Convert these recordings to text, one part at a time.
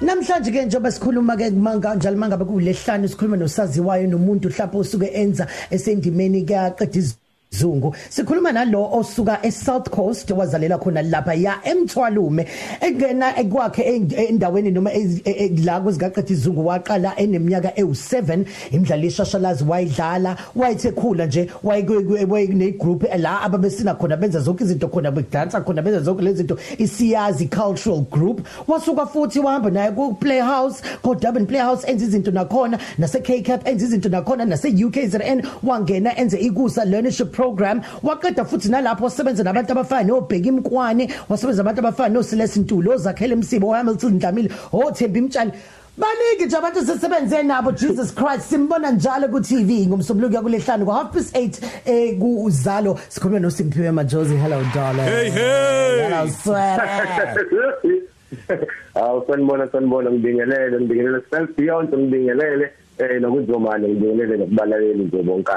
Namhlanje ke njengoba sikhuluma ke manga njalo mangabe kulehlanu sikhuluma nosaziwayo nomuntu mhlawumbe osuke enza esendimeni kaqedizwe Zungu. Sikhuluma nalo osuka eSouth Coast wazalela khona lapha ya eMthwalume engena ekwakhe endaweni noma la kuzigaqethi izungu waqala eneminyaka ewu7 imidlalo ishashalazi wayidlala wayithe khula nje wayine group la ababesina khona benza zonke izinto khona bedansa khona benza zonke lezi zinto. Isiyazi cultural group wasuka futhi wahamba naye ku Playhouse ko Durban Playhouse enza izinto nakhona nase K Cap enza izinto nakhona nase UKZN wangena enze ikusa learnership program waqeda futhi nalapho wasebenza nabantu abafana nobheka imkwane wasebenza nabantu abafana no Celeste Ntulo ozakhele Msibo Hamilton Dlamini oThembi Mtshali. Baningi nje abantu sesebenze nabo Jesus Christ simbona njalo ku TV ngomsombuluko kulehlanu ku half past 8 eh kuzalo. Sikhuluma no Simphiwe Majozi. Hello darling. Hey hey! Hello swear Awu sanibona sanibona ngibingelele ngibingelele. Self beyond ngibingelele. Eh nokuzomana ngibingelele nokubalaleli nje bonke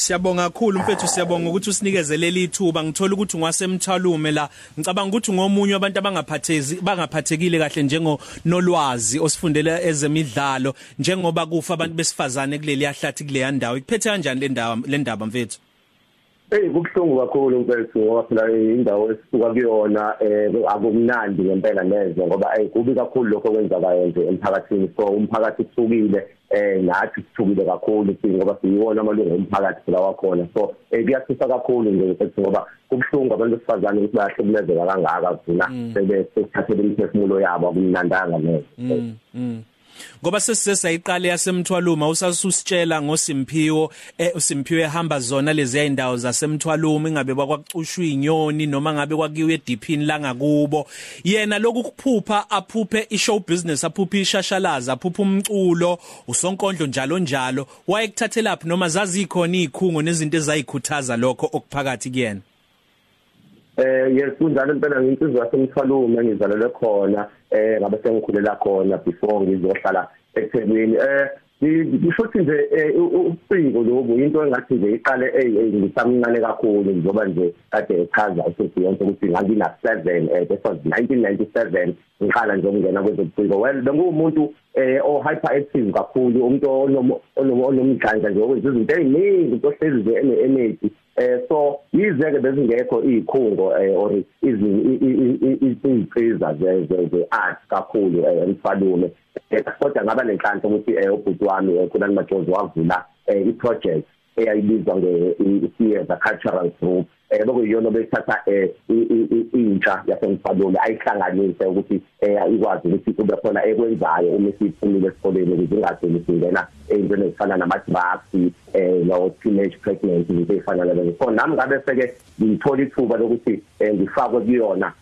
Siyabonga kakhulu mfethu siyabonga ukuthi usinikeze leli thuba ngithola ukuthi ungasemthalume la. Ngicabanga ukuthi ngomunye abantu abangaphathezi bangaphathekile kahle njengo nolwazi osifundela ezemidlalo njengoba kufa abantu besifazane kuleli yahlathi kule yandawo ikuphethe kanjani le ndawo le ndaba mfethu? Hey kubhlungu kakhulu mfethu ngoba phela indawo esisuka kuyona eh akumnandi ngempela neze ngoba ayikubi kakhulu lokho kwenzakayo nje emphakathini. So umphakathi usukile eh nathi sithukile kakhulu ngoba siyiwona amalungu omphakathi phela wakhona. So eh kuyasisa kakhulu nje mfethu ngoba kubhlungu abantu besifazane ukuthi bayahlukumezeka kangaka kugcina Mm. sebesithathele imiphefumulo yabo akumnandanga neze. Ngoba sesisesayiqala yasemthwaluma usasusitshela ngosimphiwo eh usimphiwe ehamba zona lezi zindawo zasemthwaluma ingabe bakwacushwa inyoni noma ngabe kwakiwe ediphini la ngakubo. Yena lokhu kuphupha aphuphe ishow business aphuphe ishashalaza aphuphe umculo usonkondlo njalo njalo. Wayekuthathelaphi noma zazikhona izikhungo nezinto ezayikhuthaza lokho okuphakathi kuyena? Eh yes kunjalo impela nginsizwa yasemthwalume ngizalelwe khona eh ngabe sengikhulela khona before ngizohlala eThekwini. Eh ngishothi nje ucingo lobo into engathi nje iqale eh ngisamncane kakhulu njengoba nje kade echaza ukuthi yonke ukuthi ngangina 7 eh that was 1997 ngiqala nje ukungena kwezobuciko well bengumuntu eh o hyperactive kakhulu umuntu onomdlanja nje okwenza izinto eziningi into hlezi nje ene energy eh so yize ke bezingekho izikhungo eh or izinsiza ze ze art kakhulu emfalume. Kodwa ngaba nenhlanhla ukuthi ubhuti wami khulani majozi wavula i-project eyayibizwa nge-theatre cultural group. Eh bekuyiyona bethatha intsha yasemfalume ayihlanganise ukuthi ikwazi ukuthi kube khona ekwenzayo uma siphumile esikoleni ukuthi ingagcini singena eyintweni ezifana nama-drugs eh no teenage pregnancy into ezifana nalezo so nami ngabe seke ngithola ithuba lokuthi ngifakwe kuyona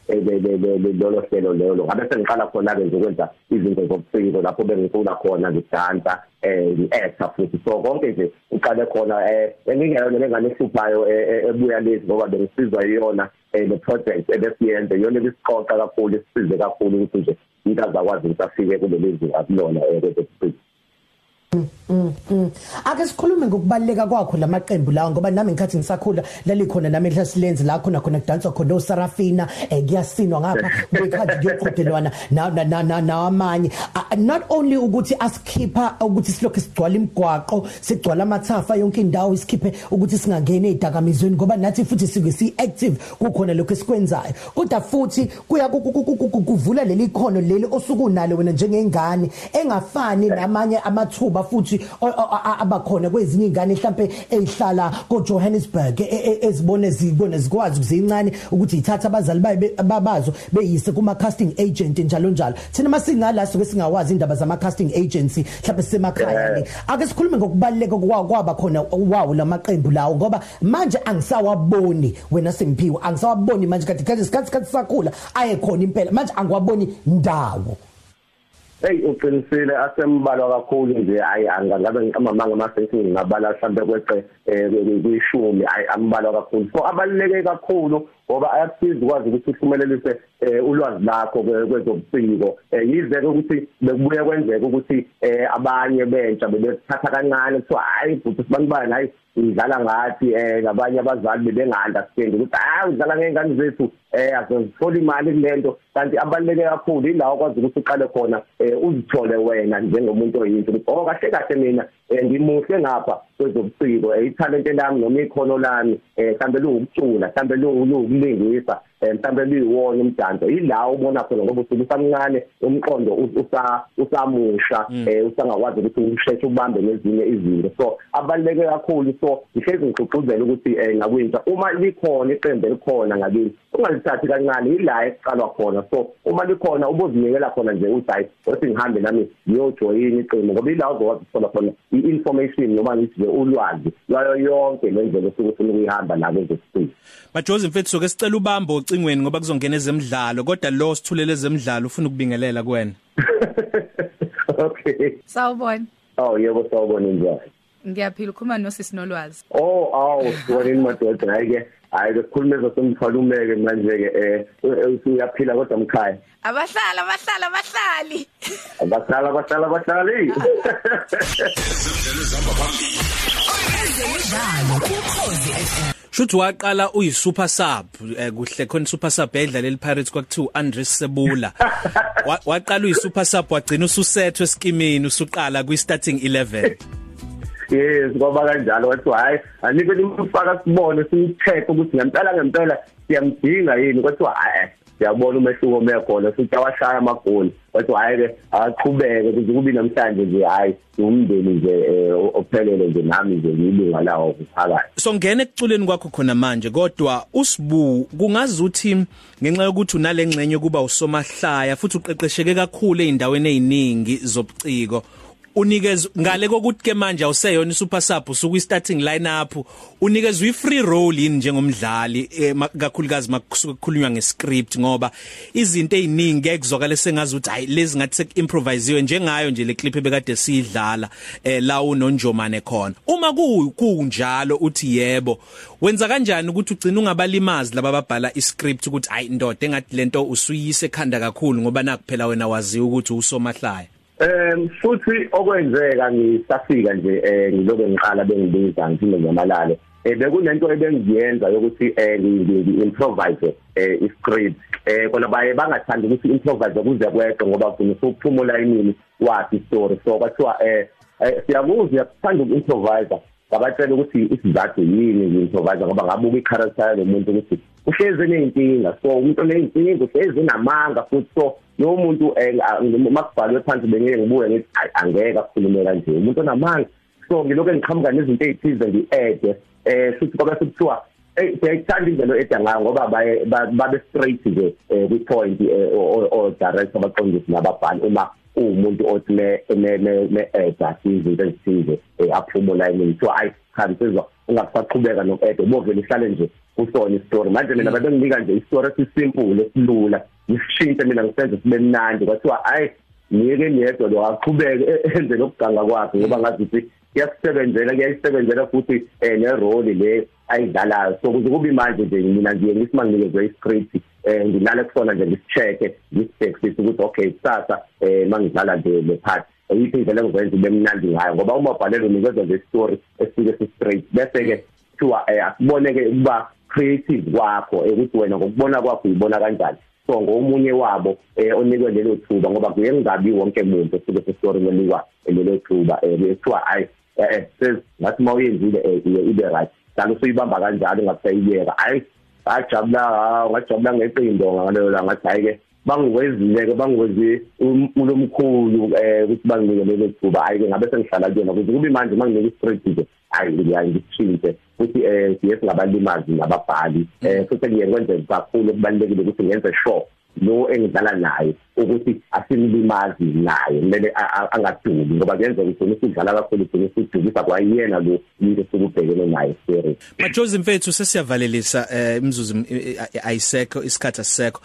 lolo hlelo lelo ngabe sengiqala khona-ke nje ukwenza izinto zobuciko lapho bengicula khona ngidansa eh ngi-actor futhi so konke nje uqale khona eh engingeyona lengane ehluphayo ebuya lezi ngoba bengisizwa iyona le project ebesiyenze iyona ebisiqoqa kakhulu isisize kakhulu ukuthi nje into azakwazi ukuthi afike kuleli zinga kulona kwezobuciko Mm, mm. Ake sikhulume ngokubaleka kwakho lamaqembu lawo ngoba nami ngikhathi ngisakhula lalikhona nami ehlasilenze la khona khona kudanswa khona oSarafina eh kuyasinwa ngapha ngekhathi kuyoqhudelwana na na nawamanye not only ukuthi asikhipha ukuthi silokho sigcwala imigwaqo sigcwala amathafa yonke indawo isikhiphe ukuthi singangena ezidakamizweni ngoba nathi futhi sike si active kukhona lokho esikwenzayo kodwa futhi kuya kuvula leli khono leli osukunalo wena njengengane engafani namanye amathuba futhi abakhona kwezinye izingane mhlambe ezihlala ko Johannesburg ezibone zibone zikwazi ukuzincane ukuthi ithatha abazali babazo beyise kuma casting agent njalo njalo. Thina masingala soke singawazi indaba zama casting agency mhlawumbe semakhaya le ake sikhulume ngokubaleka kwaba khona wawo lamaqembu lawo ngoba manje angisawaboni wena semphiwe angisawaboni manje kade kade isikhathi sikhathi sakhula ayekhona impela manje angiwaboni ndawo. Hey uqinisile asembalwa kakhulu nje ayi angabe ngiqamama ngamasensi ngingabala mhlambe kweqe kwishumi ayi ambalwa kakhulu. So abaluleke kakhulu ngoba ayakusiza ukwazi ukuthi uhlumelelise ulwazi lakho kwezobuciko. Yize ukuthi bekubuye kwenzeka ukuthi abanye bentsha bebethatha kancane kuthiwa hayi futhi sibanibani hayi idlala ngathi eh nabanye abazali bebenga-understand ukuthi hayi udlala ngey'ngane zethu eh azozithola imali kulento kanti abaluleke kakhulu ilawo kwazi ukuthi uqale khona uzithole wena njengomuntu oyinto. Ukuthi oh kahle kahle mina ngimuhle ngapha. Kwezobuciko ithalente lami noma ikhono lami mhlambe luwukucula mhlambe luwukulingisa. Mhlambe liyiwona umdanso yilawo ubona khona ngoba usuke usamncane umqondo usa usamusha usangakwazi ukuthi usheshe ubambe nezinye izinto. So abaluleke kakhulu. So ihlezi ngigqugquzela ukuthi ngakwintsha. Uma likhona iqembu elikhona ngakini ungalithathi kancane yila eqalwa khona. So uma likhona ubuzinikela khona nje uthi hayi othi ngihambe nami ngiyojoyina iqembu. Ngoba ila uzokwazi ukuthola khona i-information noma ngithi ulwazi lwayo yonke lendlela osuke ufuna ukuyihamba nabo ezesiphi Bajozi mfethu soke sicela ubambo ocingweni ngoba kuzongena ezemidlalo kodwa lo sithulele ezemidlalo ufuna ukubingelela kuwena. Okay. Sawubona. Oh yebo sawubona njani Ngiyaphila ukhuluma nosisi nolwazi. Oh awu sibonini madoda hayi ke hayi ke khuluma ezosemthwala umeke manje ke eh uyaphila kodwa mkhaya. Abahlala abahlala abahlali. Abahlala abahlala abahlali. Ezemidlalo kuKhosi FM Shuthi waqala uyi super sub kuhle khona super sub edlalela iPirates kwakuthiwa Andres Sebula. Waqala uyi super sub wagcina ususethwe eskimini usuqala kwi starting 11 Yes ngoba kanjalo wathi hayi anike nimfaka sibone simcheck ukuthi ngempela ngempela siyamdinga yini. Kwathiwa hayi siyabona umehluko mekhona futhi awashaya amagoli. Wathi hayi ke aqhubeke kuze kube namhlanje nje hayi umndeni nje ophelele nje nami nje ngilunga lawo kuphakathi so ngene ekuculeni kwakho khona manje kodwa usibu kungazuthi ngenxa yokuthi unalengcenye kuba usomahlaya futhi uqeqesheke kakhulu eindaweni eziningi zobuciko unikeza ngale kokuthi ke manje awuseyona super sub usuku starting lineup unikezwe free role yini njengomdlali kakhulukazi makusuka kukhulunywa ngescript ngoba izinto eziningi ekuzokala sengazi ukuthi hayi lezi ngathi sekuimprovisewe njengayo nje le clip ebekade siyidlala eh la unonjomane khona. Uma kunjalo uthi yebo wenza kanjani ukuthi ugcine ungabalimazi laba babhala iscript ukuthi hayi ndoda engathi lento usuyise ekhanda kakhulu ngoba nakuphela wena waziwa ukuthi usomahlaya? Um futhi okwenzeka ngisafika nje eh ngilobe ngiqala bengibiza ngithinde nyamalale eh bekunento ebengiyenza yokuthi eh ngi improvise eh iscript. Eh kona baye bangathandi ukuthi improvise kuze kweqe ngoba ufuna ukuphumula imini wathi story. So kwathiwa eh siyakuza uyakuthanda ukuimprovise ngabatshela ukuthi isizathu yini ngiimprovise ngoba ngabuka i-character yomuntu ukuthi uhlezi eneyinkinga so umuntu oneyinkinga uhlezi namanga futhi so lo muntu makubhalwe phansi bengeke ngibuye ngithi angeke akhulume kanje umuntu onamanga so ngilokho ngiqhamuka nezinto ezithize ngi-add eh futhi ngoba sekuthiwa eh siyayithanda indlela edda ngayo ngoba baye babe straight nje kwi point o director abaqondisi nababhali uma umuntu othi ne ne edda izinto ezithize aphumula yini so ayi cha sizwa ungasaqhubeka no-ede. Bovele ihlale nje kusona istory. Manje mina bebenginika nje istory esisimple esilula ngisishintshe mina ngisenze sibe mnandi. Kwathiwa hayi ngike niyedwa lo aqhubeke enze lokuganga kwakhe ngoba ngazi ukuthi kuyasebenzela kuyayisebenzela futhi eh ne role le ayidlalayo. So kuze kube manje nje mina ngiye ngisimanginikezwe iscript eh nginale kusona nje ngisicheke ngisibhekisise ukuthi okay kusasa eh mangidlala nje le part ayiphi indlela engizenza ibe mnandi ngayo ngoba uma ubhalele unikezwe nje story esike si straight bese ke kuthiwa asiboneke ukuba creative kwakho ukuthi wena ngokubona kwakho uyibona kanjani. So ngomunye wabo eh onikwe lelo thuba ngoba kuye kungabi wonke umuntu osuke sestory lelikwa lelo thuba eh kuthiwa ay eh ngathi mawuyenzile ibe right. Dala usuyibamba kanjalo ngakusayiyeka hayi ajabula ngajabula ngeqindo ngaleyo la ngathi hayi ke bangiwezile ke bangiwezi umkhulu eh ukuthi banginike lelo thuba. Hayi ke ngabe sengihlala kuyona ukuthi kube manje manginike iscript nje hayi ngiyangishinthe futhi eh siye singabalimazi nababhali eh futhi ngiyekwenza kakhulu kubalekile ukuthi ngenze sure. Lo engidlala naye ukuthi asimlimazi naye kumele angaduli ngoba kuyenza ukuthi usidlala kakhulu ugcine usidukisa kwayena lo umuntu esukubhekene naye series Majozi mfethu sesiyavalelisa eh imzuzu ayisekho isikhatha sisekho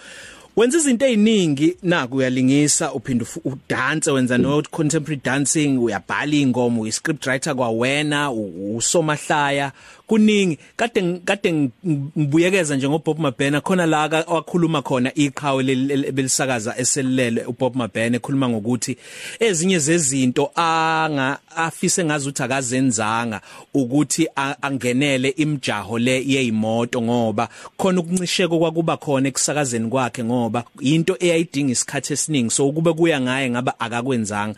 wenza izinto eziningi naku uyalingisa uphinda ufu- udance wenza no contemporary dancing uyabhala ingoma uyi script writer kwawena usomahlaya kuningi. Kade kade ng- ngibuyekeza nje ngoBob Mabena khona la wakhuluma khona iqhawe belisakaza eselele uBob Mabena ekhuluma ngokuthi ezinye zezinto anga afise ngazi ukuthi akazenzanga ukuthi angenele imjaho le yezimoto ngoba khona ukuncisheko kwakuba khona ekusakazeni kwakhe ngoba into eyayidinga isikhathi esiningi so kube kuya ngaye ngaba akakwenzanga.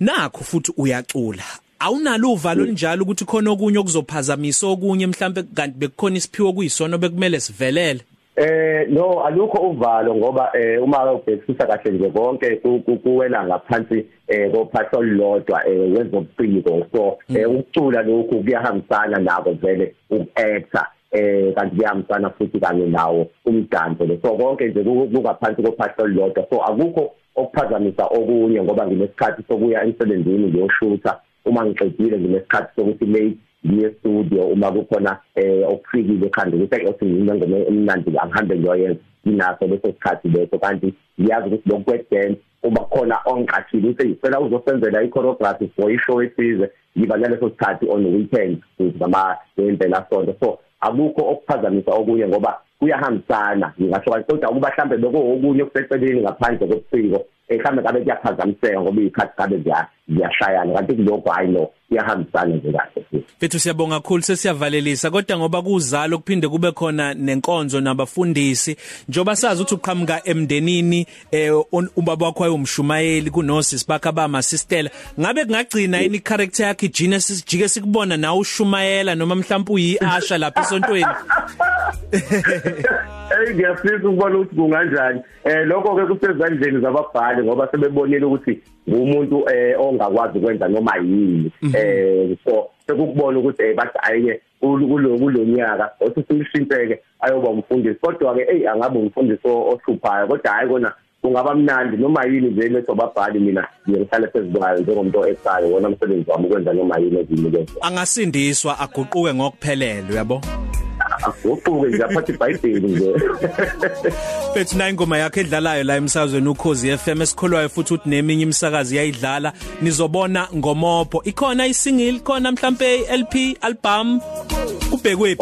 Nakho futhi uyacula. Awunalo uvalo linjalo ukuthi khona okunye okuzophazamisa okunye mhlambe kanti bekukhona isiphiwo kuyisona bekumele sivelele? Eh no alukho uvalo ngoba eh uma ubhekisisa kahle nje konke ku- ku- kuwela ngaphansi eh kophatho lodwa eh wezobuciko. So eh ukucula lokhu kuyahambisana nako vele ukuactor eh kanti kuyahambisana futhi kanye nawo umdanso lo. So konke nje ku- kungaphansi kophatho lodwa so akukho okuphazamisa okunye ngoba nginesikhathi sokuya emsebenzini ngiyoshutha. Uma ngiqedile nginesikhathi sokuthi late ngiye studio. Uma kukhona eh okufikile ekhanda ukuthi ekuthi ngingoma emnandi angihambe ngiyoyenza. Nginaso leso sikhathi leso. Kanti ngiyazi ukuthi lokhu kwedance uma khona ongiqashile ukuthi ngicela uzosenzela i-choreography for ishow esize ngiba naleso sikhathi on weekend futhi ngama ngempela sonto. So akukho okuphazamisa okunye ngoba kuyahambisana. Ngingasho kanti kodwa ukuba mhlambe lokho okunye okuseceleni ngaphandle kobuciko mhlambe ngabe kuyaphazamiseka ngoba izikhathi ngabe ziya- ziyashayana kanti kulokho hayi no kuyahambisana nje kahle futhi. Bethu siyabonga kakhulu sesiyavalelisa kodwa ngoba kuzalo kuphinde kube khona nenkonzo nabafundisi. Njoba sazi ukuthi uqhamuka emndenini eh on- ubaba wakho ayumshumayeli kunosisi bakhe abama sister ngabe kungagcina ini character yakhe Genesis jike sikubona nawe ushumayela noma mhlawumbe uyiasha lapha esontweni? Eh ngiyafisa ukubona ukuthi kunganjani? Eh lokho ke kusezandleni zababhali ngoba sebebonile ukuthi ngumuntu eh ongakwazi ukwenza noma yini. Eh so sekukubona ukuthi eh bathi ayike kulo kulonyaka othi simshinteke ayoba umfundisi. Kodwa ke hey angabe umfundisi ohluphayo kodwa hayi kona kungaba mnandi noma yini nje lesobabhali mina ngihlale phezulu njengomuntu esayo wona umsebenzi wami ukwenza noma yini ezinikeza angasindiswa aguquke ngokuphelele uyabo? Uquke nje aphathe iBhayibheli nje. Bethu na ingoma yakhe edlalayo la emsakazweni ukhozi FM esikholwayo futhi ukuthi neminye imisakazi yayidlala nizobona ngomopho. Ikhona isingle khona mhlambe LP album. Kubhekwe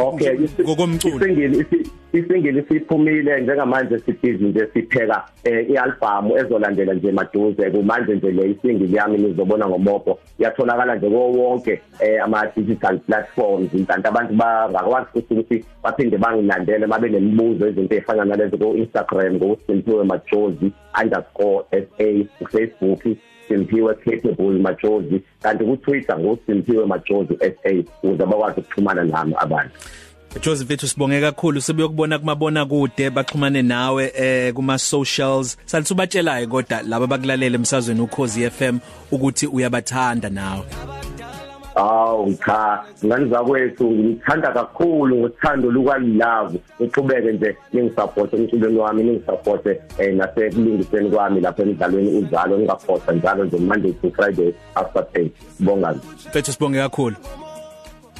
ngokomculo? isingili isi- isingili siphumile njengamanje sibhizi nje sipheka eh, ialbum ezolandela nje maduze. Kumanje nje le isingili yami nizobona ngomopho yatholakala nje kuwo wonke eh, ama digital platforms. Kanti abantu bangakwazi futhi ukuthi baphinde bangilandele mabe nemibuzo izinto ezifana nalezo ku Instagram ku Simpiwe Majozi _sa ku Facebook Simpiwe Capable Majozi kanti ku Twitter ngo Simpiwe Majozi SA ukuze bakwazi ukuxhumana nami abantu. Joseph ethu sibonge kakhulu. Sebeyokubona kumabona kude baxhumane nawe eh kuma socials salithi ubatshelayo kodwa laba bakulalele emsazweni ukhozi FM ukuthi uyabathanda nawe. Aw cha ngani zakwethu ngithanda kakhulu ngothando lukwalove uqhubeke nje ningisupport emculweni wami ningisupport eh nasekulungiseni kwami lapha emidlalweni uzalo ngingaphosa njalo nje Monday to Friday after pay bonga Bethu sibonge kakhulu.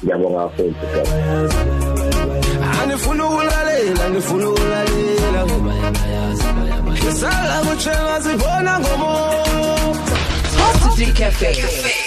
Ngiyabonga kakhulu Angifuna ukulalela ngifuna ukulalela ngoba yayazi Ngisala kuthenga sibona ngomo Positive Cafe.